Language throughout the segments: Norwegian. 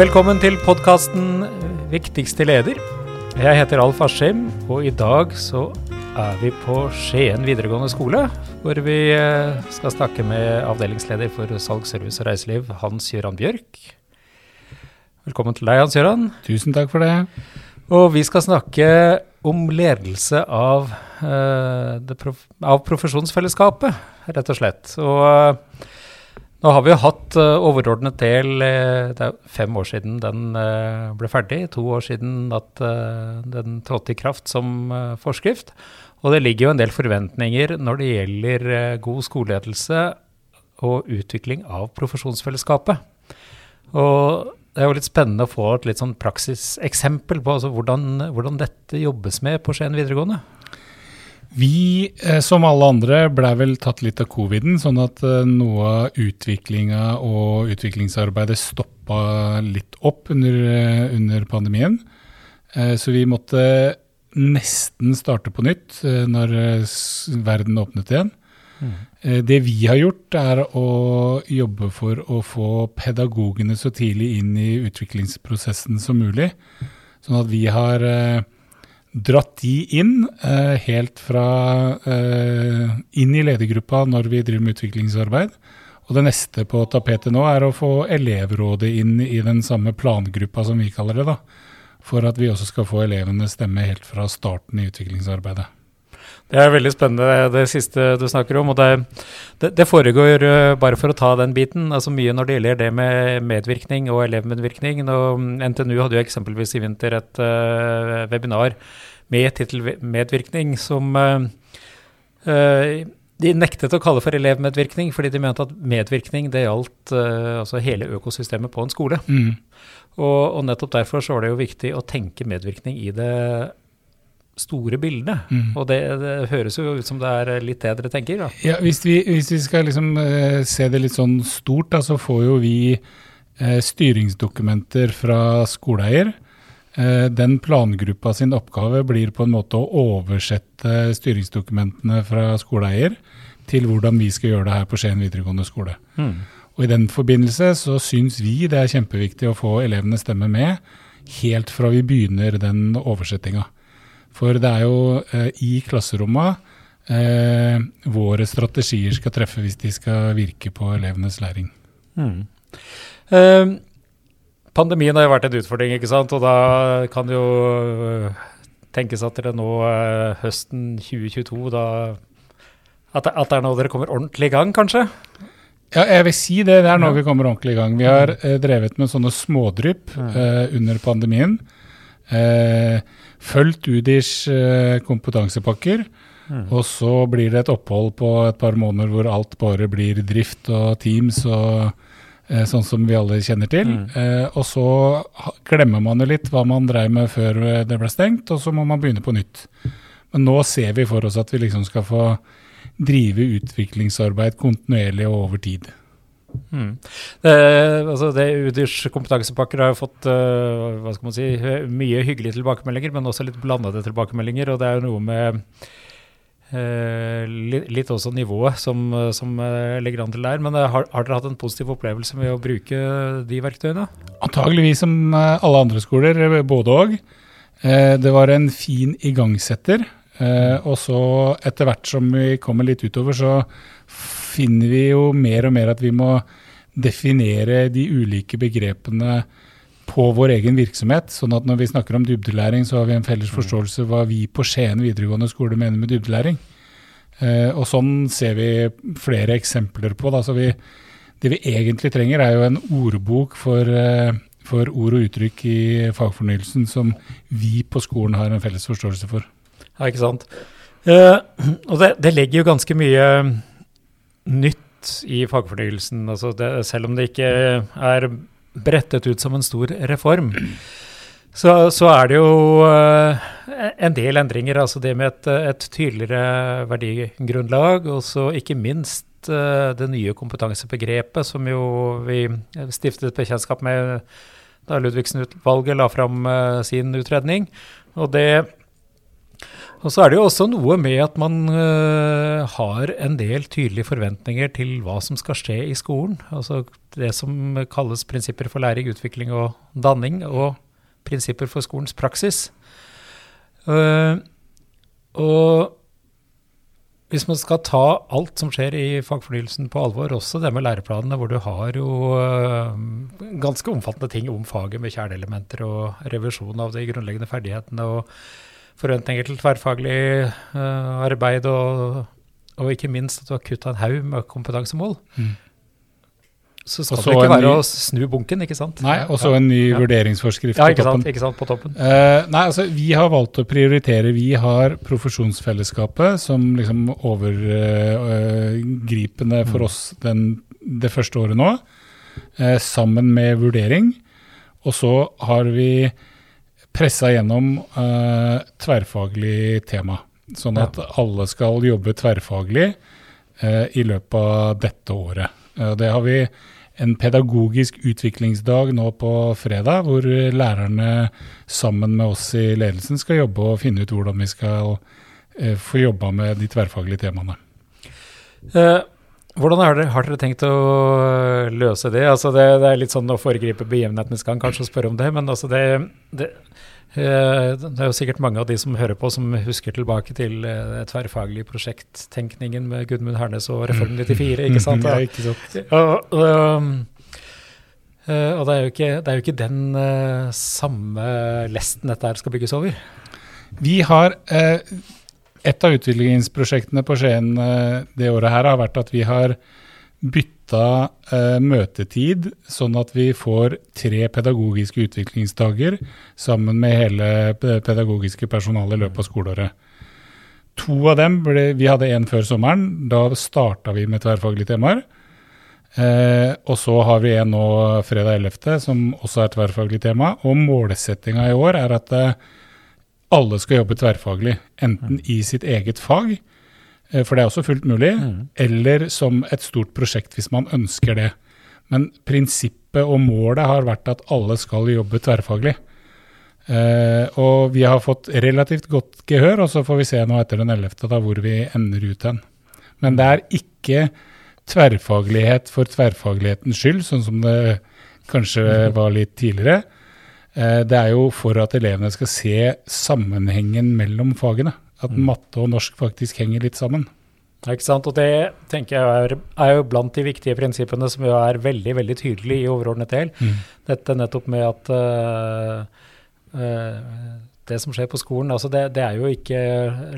Velkommen til podkasten Viktigste leder. Jeg heter Alf Askim, og i dag så er vi på Skien videregående skole, hvor vi eh, skal snakke med avdelingsleder for salg, service og reiseliv, Hans Gøran Bjørk. Velkommen til deg, Hans Gøran. Tusen takk for det. Og vi skal snakke om ledelse av, uh, prof av profesjonsfellesskapet, rett og slett. Og uh, nå har vi jo hatt uh, overordnet del Det er fem år siden den ble ferdig. To år siden at den trådte i kraft som forskrift. Og det ligger jo en del forventninger når det gjelder god skoleledelse og utvikling av profesjonsfellesskapet. Og det er jo litt spennende å få et litt sånn praksiseksempel på altså hvordan, hvordan, dette jobbes med på Skien videregående. Vi, eh, som alle andre, blei vel tatt litt av coviden, sånn at eh, noe av utviklinga og utviklingsarbeidet stoppa litt opp under, eh, under pandemien. Så vi måtte nesten starte på nytt når verden åpnet igjen. Mm. Det vi har gjort, er å jobbe for å få pedagogene så tidlig inn i utviklingsprosessen som mulig. Sånn at vi har dratt de inn eh, helt fra eh, inn i ledergruppa når vi driver med utviklingsarbeid. Og det neste på tapetet nå er å få elevrådet inn i den samme plangruppa som vi kaller det. da, For at vi også skal få elevenes stemme helt fra starten i utviklingsarbeidet. Det er veldig spennende det siste du snakker om. og Det, det, det foregår, uh, bare for å ta den biten, altså mye når det gjelder det med medvirkning og elevmedvirkning. Nå, NTNU hadde jo eksempelvis i vinter et uh, webinar med tittel 'Medvirkning', som uh, de nektet å kalle for elevmedvirkning, fordi de mente at medvirkning det gjaldt altså hele økosystemet på en skole. Mm. Og, og, nettopp derfor så var det jo viktig å tenke medvirkning i det store bildet. Mm. Og det, det, høres jo ut som det er litt det dere tenker? da. Ja, Hvis vi, hvis vi skal liksom uh, se det litt sånn stort, da, så får jo vi uh, styringsdokumenter fra skoleeier. Uh, den plangruppa sin oppgave blir på en måte å oversette styringsdokumentene fra skoleeier til hvordan vi skal gjøre det her på Skien videregående skole. Mm. Og I den forbindelse så syns vi det er kjempeviktig å få elevenes stemme med helt fra vi begynner den oversettinga. For det er jo eh, i klasseromma eh, våre strategier skal treffe hvis de skal virke på elevenes læring. Mm. Eh, pandemien har jo vært en utfordring, ikke sant? og da kan det jo eh, tenkes at dere nå eh, høsten 2022 da at det, at det er nå dere kommer ordentlig i gang, kanskje? Ja, jeg vil si det. Det er nå ja. vi kommer ordentlig i gang. Vi har eh, drevet med sånne smådrypp eh, under pandemien. Eh, fulgt UDIrs eh, kompetansepakker. Mm. Og så blir det et opphold på et par måneder hvor alt bare blir drift og Teams og eh, sånn som vi alle kjenner til. Mm. Eh, og så glemmer man jo litt hva man drev med før eh, det ble stengt, og så må man begynne på nytt. Men nå ser vi for oss at vi liksom skal få drive utviklingsarbeid kontinuerlig og over tid. Mm. Det, altså det UDIrs kompetansepakker har jo fått uh, hva skal man si, mye hyggelige tilbakemeldinger, men også litt blandede tilbakemeldinger. Og det er jo noe med uh, litt, litt, også nivået som, som uh, ligger an til der. Men har, har, dere hatt en positiv opplevelse med å bruke de verktøyene? Antageligvis som alle andre skoler, både òg. det var en fin igangsetter. og så etter hvert som vi kommer litt utover, så finner vi jo mer og mer at vi må definere de ulike begrepene på vår egen virksomhet. Sånn at når vi snakker om dybdelæring, så har vi en felles forståelse hva vi på Skien videregående skole mener med dybdelæring. Eh, og sånn ser vi flere eksempler på. Vi, det vi egentlig trenger, er jo en ordbok for, eh, for ord og uttrykk i fagfornyelsen som vi på skolen har en felles forståelse for. Ja, ikke sant. Uh, og det, det legger jo ganske mye nytt i fagfornyelsen. Altså det, selv om det ikke er brettet ut som en stor reform, så, så er det jo uh, en del endringer. Altså det med et, et tydeligere verdigrunnlag, og så ikke minst uh, det nye kompetansebegrepet som jo vi stiftet bekjentskap med da Ludvigsen-utvalget la fram uh, sin utredning. Og det Og så er det jo også noe med at man uh, har en del tydelige forventninger til hva som skal skje i skolen. Altså det som kalles prinsipper for læring, utvikling og danning, og prinsipper for skolens praksis. Uh, og hvis man skal ta alt som skjer i fagfornyelsen på alvor, også det med læreplanene, hvor du har jo uh, ganske omfattende ting om faget med kjerneelementer og revisjon av de grunnleggende ferdighetene. og forventninger til tverrfaglig uh, arbeid, og, og, ikke minst at du har kutta en haug med kompetansemål. Mm. Så skal det ikke være ny, å snu bunken, ikke sant? Nei, og så en ny ja. vurderingsforskrift ja, på toppen. Sant, ikke sant, på toppen. Uh, nei, altså Vi har valgt å prioritere. Vi har profesjonsfellesskapet som liksom overgripende uh, for mm. oss den, det første året nå, uh, sammen med vurdering. Og så har vi pressa gjennom uh, tverrfaglig tema. Sånn at ja. alle skal jobbe tverrfaglig uh, i løpet av dette året. Uh, det har vi en pedagogisk utviklingsdag nå på fredag, hvor lærerne sammen med oss i ledelsen skal jobbe og finne ut hvordan vi skal få jobba med de tverrfaglige temaene. Hvordan har dere, har dere, tenkt å løse det? Altså det? det? er litt sånn å foregripe begivenhetenes gang kanskje å spørre om det, men altså det, det, Eh, det er jo sikkert mange av de som hører på, som husker tilbake til det tverrfaglige prosjekttenkningen med Gudmund Hernes og Reform 94, ikke sant? ja, ikke sant. Og, og, um, og det, er ikke, det, er jo ikke, den samme lesten dette her skal bygges over. Vi har Et av utviklingsprosjektene på Skien det året her har vært at vi har bytta eh, møtetid, sånn at vi får tre pedagogiske utviklingsdager sammen med hele pedagogiske personalet i løpet av skoleåret. To av dem ble, Vi hadde én før sommeren. Da starta vi med tverrfaglige temaer. Eh, og så har vi en nå fredag 11., som også er tverrfaglig tema. Og målsettinga i år er at eh, alle skal jobbe tverrfaglig, enten i sitt eget fag Eh, for det er også fullt mulig. Mm. Eller som et stort prosjekt hvis man ønsker det. Men prinsippet og målet har vært at alle skal jobbe tverrfaglig. Uh, og vi har fått relativt godt gehør, og så får vi se nå etter den 11. Da, hvor vi ender ut hen. Men det er ikke tverrfaglighet for tverrfaglighetens skyld, sånn som det kanskje var litt tidligere. Uh, det er jo for at elevene skal se sammenhengen mellom fagene. At mm. matte og norsk faktisk henger litt sammen. Ikke sant? Og det tenker jeg er, er, jo blant de viktige prinsippene som jo er veldig veldig tydelige i overordnet del. Mm. Dette nettopp med at uh, uh, det som skjer på skolen, altså det, det, er jo ikke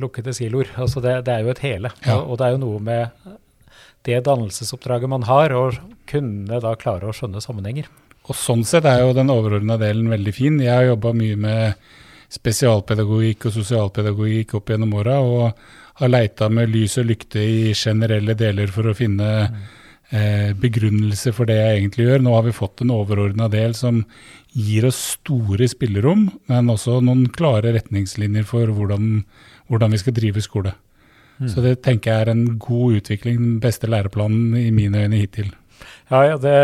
lukkede siloer. Altså det, det, er jo et hele. Ja. Og, og, det er jo noe med det dannelsesoppdraget man har, å kunne da klare å skjønne sammenhenger. Og Sånn sett er jo den overordna delen veldig fin. Jeg har jobba mye med spesialpedagogikk og sosialpedagogikk opp gjennom åra, og har leita med lys og lykte i generelle deler for å finne eh, begrunnelse for det jeg egentlig gjør. Nå har vi fått en overordna del som gir oss store spillerom, men også noen klare retningslinjer for hvordan, hvordan vi skal drive skole. Mm. Så det tenker jeg er en god utvikling, den beste læreplanen i mine øyne hittil. Ja, ja det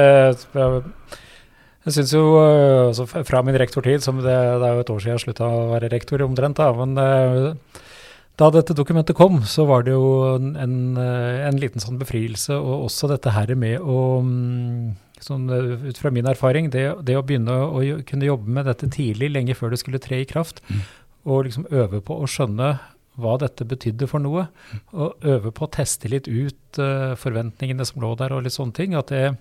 jeg syns jo, eh, altså Fra min rektortid, som det, det, er jo et år siden jeg slutta å være rektor omtrent, da, men uh, da dette dokumentet kom, så var det jo en, en, eh, liten sånn befrielse. Og også dette her med å mm, sånn, Ut fra min erfaring, det, det, å begynne å kunne jobbe med dette tidlig, lenge før det skulle tre i kraft, mm. og liksom øve på å skjønne hva dette betydde for noe, mm. og øve på å teste litt ut uh, forventningene som lå der, og litt sånne ting. at det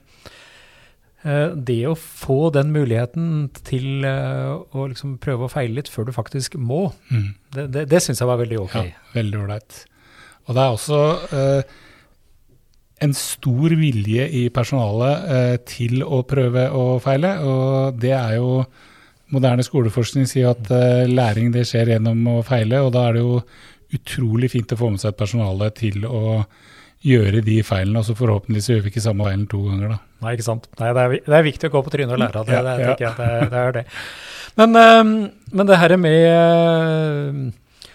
det å få den muligheten til eh, å liksom prøve å feile litt før du faktisk må, mm. det, det, det syns jeg var veldig ok. Ja, veldig ålreit. Og det er også eh, en stor vilje i personalet eh, til å prøve å feile. Og det er jo Moderne skoleforskning sier at eh, læring det skjer gjennom å feile, og da er det jo utrolig fint å få med seg et personale til å gjøre de feilene, og så forhåpentligvis gjør vi ikke samme feilen to ganger, da. Nei, ikke sant. Nei, det, er, det er viktig å gå på trynet og lære av det. Ja, det, ja. det, det, er det. Men, uh, men det her med uh,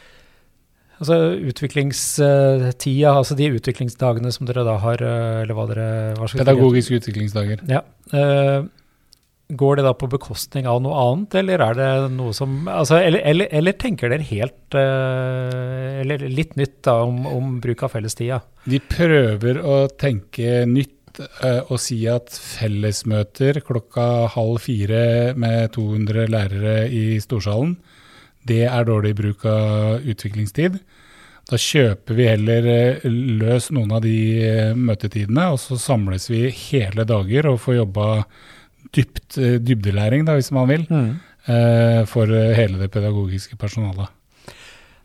altså utviklingstida, altså de utviklingsdagene som dere da har, uh, eller hva dere hva Pedagogiske utviklingsdager. Ja. Uh, går det da på bekostning av noe annet, eller er det noe som altså, eller, eller, eller, tenker dere helt uh, Eller litt nytt da om, om bruk av fellestida? Vi prøver å tenke nytt uh, og si at fellesmøter klokka halv fire med 200 lærere i storsalen, det er dårlig bruk av utviklingstid. Da kjøper vi heller løs noen av de møtetidene, og så samles vi hele dager og får jobba dypt, eh, dybdelæring, da, hvis man vil, mm. eh, for hele det pedagogiske personalet.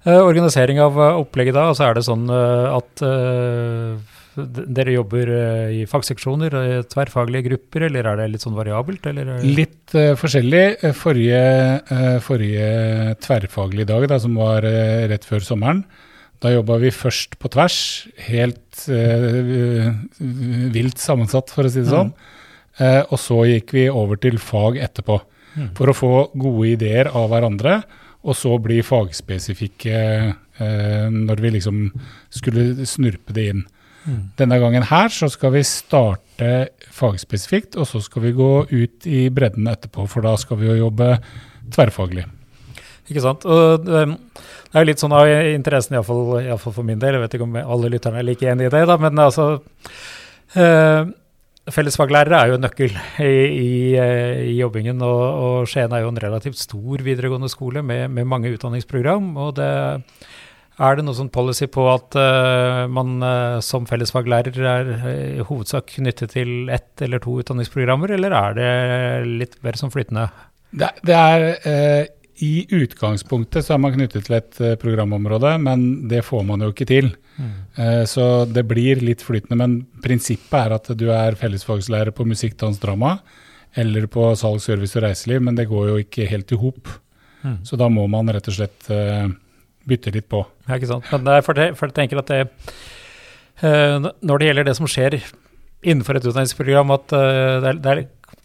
Eh, organisering av eh, opplegget da, altså er det sånn eh, at eh, dere jobber i fagseksjoner, tverrfaglige grupper, eller er det litt sånn variabelt? Litt forskjellig. Forrige, forrige tverrfaglige dag, da, som var rett før sommeren, da jobba vi først på tvers, helt vilt sammensatt, for å si det sånn. Mm. Eh, og så gikk vi over til fag etterpå, mm. for å få gode ideer av hverandre. Og så bli fagspesifikke eh, når vi liksom skulle snurpe det inn. Mm. Denne gangen her så skal vi starte fagspesifikt, og så skal vi gå ut i bredden etterpå. For da skal vi jo jobbe tverrfaglig. Ikke sant. Og um, det er jo litt sånn av interessen, iallfall for min del. Jeg vet ikke om alle lytterne er like enig i det, da, men altså uh, Fellesfaglærere er jo en nøkkel i, i, eh, i jobbingen, og, og, Skien er jo en relativt stor videregående skole med, med mange utdanningsprogram. og det er det noe sånn policy på at uh, man uh, som fellesfaglærer er i hovedsak knyttet til ett eller to utdanningsprogrammer, eller er det litt mer som flytende? Det, det er I utgangspunktet så er man knyttet til et programområde, men det får man jo ikke til. Mm. Så det blir litt flytende. Men prinsippet er at du er fellesfagslærer på musikk, dans, drama eller på salg, service og reiseliv, men det går jo ikke helt i hop. Mm. Så da må man rett og slett uh, bytte litt på. Ja, ikke sant. Men jeg tenker at det, når det gjelder det som skjer innenfor et utdanningsprogram, at det er, det er,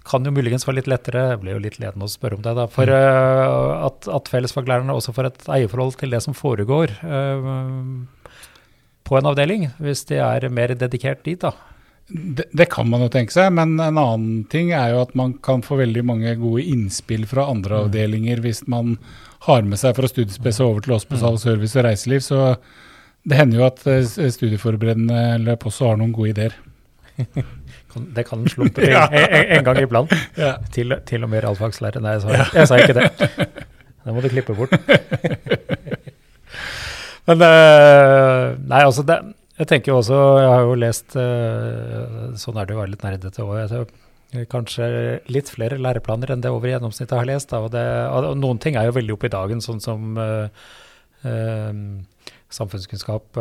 kan jo muligens være litt lettere Jeg ble jo litt ledende å spørre om det. da, For uh, at, at fellesfaglærerne også får et eierforhold til det som foregår. Uh, på en avdeling, hvis de er mer dedikert dit, da. Det, det, kan man jo tenke seg, men en annen ting er jo at man kan få veldig mange gode innspill fra andre mm. avdelinger hvis man har med seg fra studiespes over til oss på mm. salg, service og reiseliv. Så det hender jo at eh, studieforberedende løp også har noen gode ideer. det kan en slumpe til en, en, gang iblant. Ja. Til, til, og med realfagslærer. Nei, jeg sa, jeg sa ikke det. Det må du klippe bort. Men uh, Nei, altså det, Jeg tenker jo også Jeg har jo lest uh, Sånn er det jo å være litt nerdete òg. Kanskje litt flere læreplaner enn det over gjennomsnittet har lest. Da, og, det, og, noen ting er jo veldig oppe i dagen, sånn som uh, samfunnskunnskap,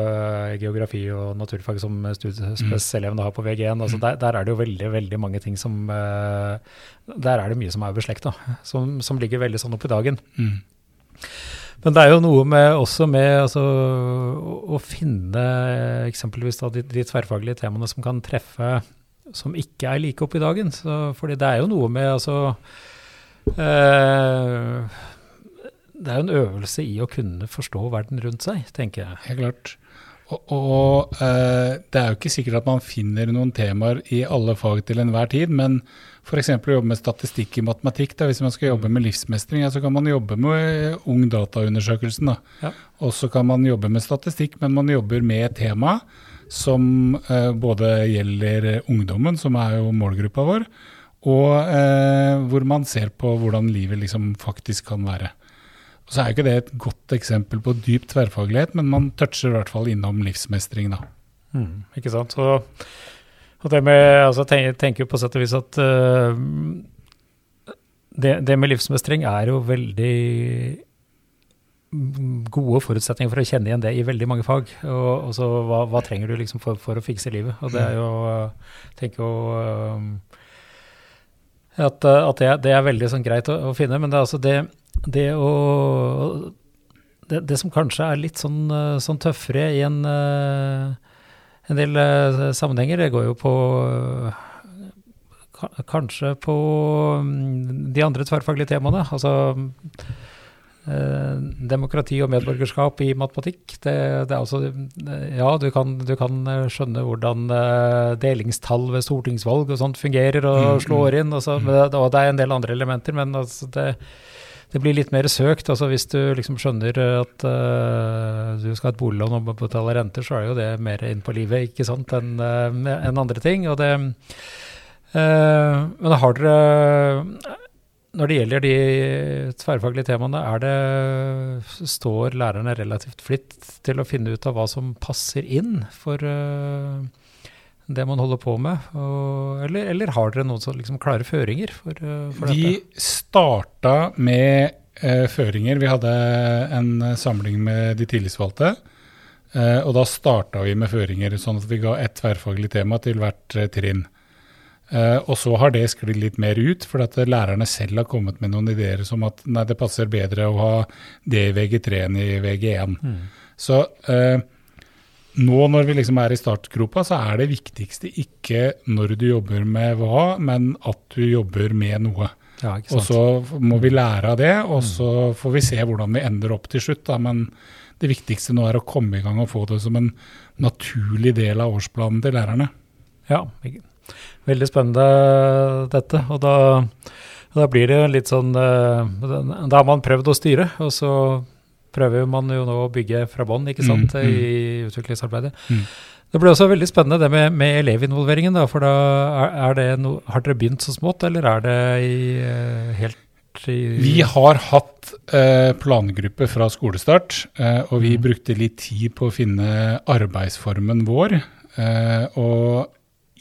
geografi og naturfag som studiespes-elevene har på VG1. Altså der, der, er det jo veldig veldig mange ting som Der er det mye som er beslekta, som, som ligger veldig sånn opp i dagen. Mm. Men det er jo noe med, også med altså, å, å, finne eksempelvis da, de, de, tverrfaglige temaene som kan treffe som ikke er like oppe i dagen. Så, fordi det er jo noe med altså eh, Det er jo en øvelse i å kunne forstå verden rundt seg, tenker jeg. Helt klart. Og, og eh, det er jo ikke sikkert at man finner noen temaer i alle fag til enhver tid, men f.eks. å jobbe med statistikk i matematikk. Da. Hvis man skal jobbe med livsmestring, ja, så kan man jobbe med Ungdataundersøkelsen. Ja. Og så kan man jobbe med statistikk, men man jobber med et tema som eh, både gjelder ungdommen, som er jo målgruppa vår, og eh, hvor man ser på hvordan livet liksom faktisk kan være. Og så er jo ikke det et godt eksempel på dyp tverrfaglighet, men man toucher i hvert fall innom livsmestring, da. Mm, ikke sant. Så og det med, altså, tenker, tenker på sett og vis at uh, det, det, med livsmestring er jo veldig gode forutsetninger for å kjenne igjen det i veldig mange fag. Og, og så hva, hva, trenger du liksom for, for, å fikse livet? Og det er jo tenker jo um, at, at det, det, er veldig sånn greit å, å, finne, men det er altså det, det å det, det, som kanskje er litt sånn, sånn tøffere i en uh, en del uh, sammenhenger. Det går jo på Kanskje på um, de andre tverrfaglige temaene. Altså eh, demokrati og medborgerskap i matematikk. Det, det er altså, ja, du kan, du kan skjønne hvordan eh, delingstall ved stortingsvalg og sånt fungerer og Mm, slår inn. Og, så, og det er en del andre elementer, men altså det, det blir litt mer søkt. altså Hvis du liksom skjønner at uh, du skal ha et boliglån og betale renter, så er jo det mer inn på livet ikke sant, enn uh, en andre ting. og det uh, Men har dere når det gjelder de tverrfaglige temaene, det, står lærerne relativt flitt til å finne ut av hva som passer inn for uh, det man holder på med? Og, eller, eller, har dere noen sånn liksom klare føringer for, uh, for Vi dette? Vi starta med eh, føringer. Vi hadde en samling med de tillitsvalgte. og da starta vi med føringer, sånn at vi ga ett tverrfaglig tema til hvert trinn. Uh, og så har det sklidd litt mer ut, for at lærerne selv har kommet med noen ideer som at nei, det passer bedre å ha det i VG3 enn i VG1. Mm. Så uh, nå når vi liksom er i startgropa, så er det viktigste ikke når du jobber med hva, men at du jobber med noe. Ja, og så må vi lære av det, og så får vi se hvordan vi ender opp til slutt. Da. Men det viktigste nå er å komme i gang og få det som en naturlig del av årsplanen til lærerne. Ja, Veldig spennende dette. Og da, da, blir det litt sånn Da har man prøvd å styre, og så prøver man jo nå å bygge fra bånn mm, mm. i utviklingsarbeidet. Mm. Det blir også veldig spennende det med, med elevinvolveringen. Da, for da er, er det no, Har dere begynt så smått, eller er det i, helt i Vi har hatt eh, plangruppe fra skolestart, eh, og vi brukte litt tid på å finne arbeidsformen vår. Eh, og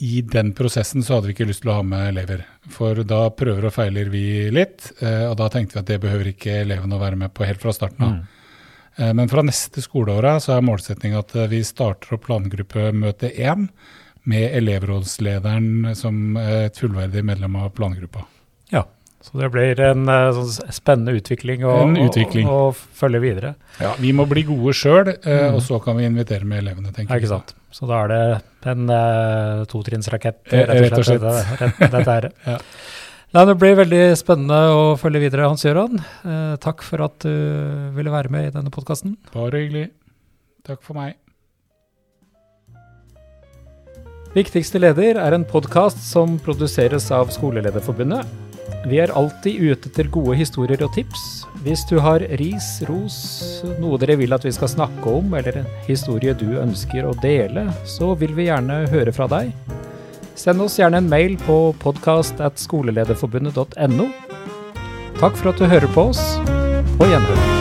i den prosessen så hadde vi ikke lyst til å ha med elever. For da prøver og feiler vi litt, og da tenkte vi at det behøver ikke elevene å være med på helt fra starten av. Mm. Men fra neste skoleåret så er målsettinga at vi starter opp plangruppemøte én med elevrådslederen som et fullverdig medlem av plangruppa. Ja, så det blir en sånn spennende utvikling å, utvikling. å, å følge videre. Ja, vi må bli gode sjøl, mm. og så kan vi invitere med elevene, tenker jeg. Ikke sant. Så da er det en uh, totrinnsrakett, rett og slett. Dette, dette er. ja. Nei, det blir veldig spennende å følge videre, Hans Gøran. Eh, takk for at du ville være med i denne podkasten. Bare hyggelig. Takk for meg. Viktigste leder er en podkast som produseres av Skolelederforbundet. Vi er alltid ute etter gode historier og tips. Hvis du har ris, ros, noe dere vil at vi skal snakke om, eller en historie du ønsker å dele, så vil vi gjerne høre fra deg. Send oss gjerne en mail på podkast.skolelederforbundet.no. Takk for at du hører på oss. og gjenhør.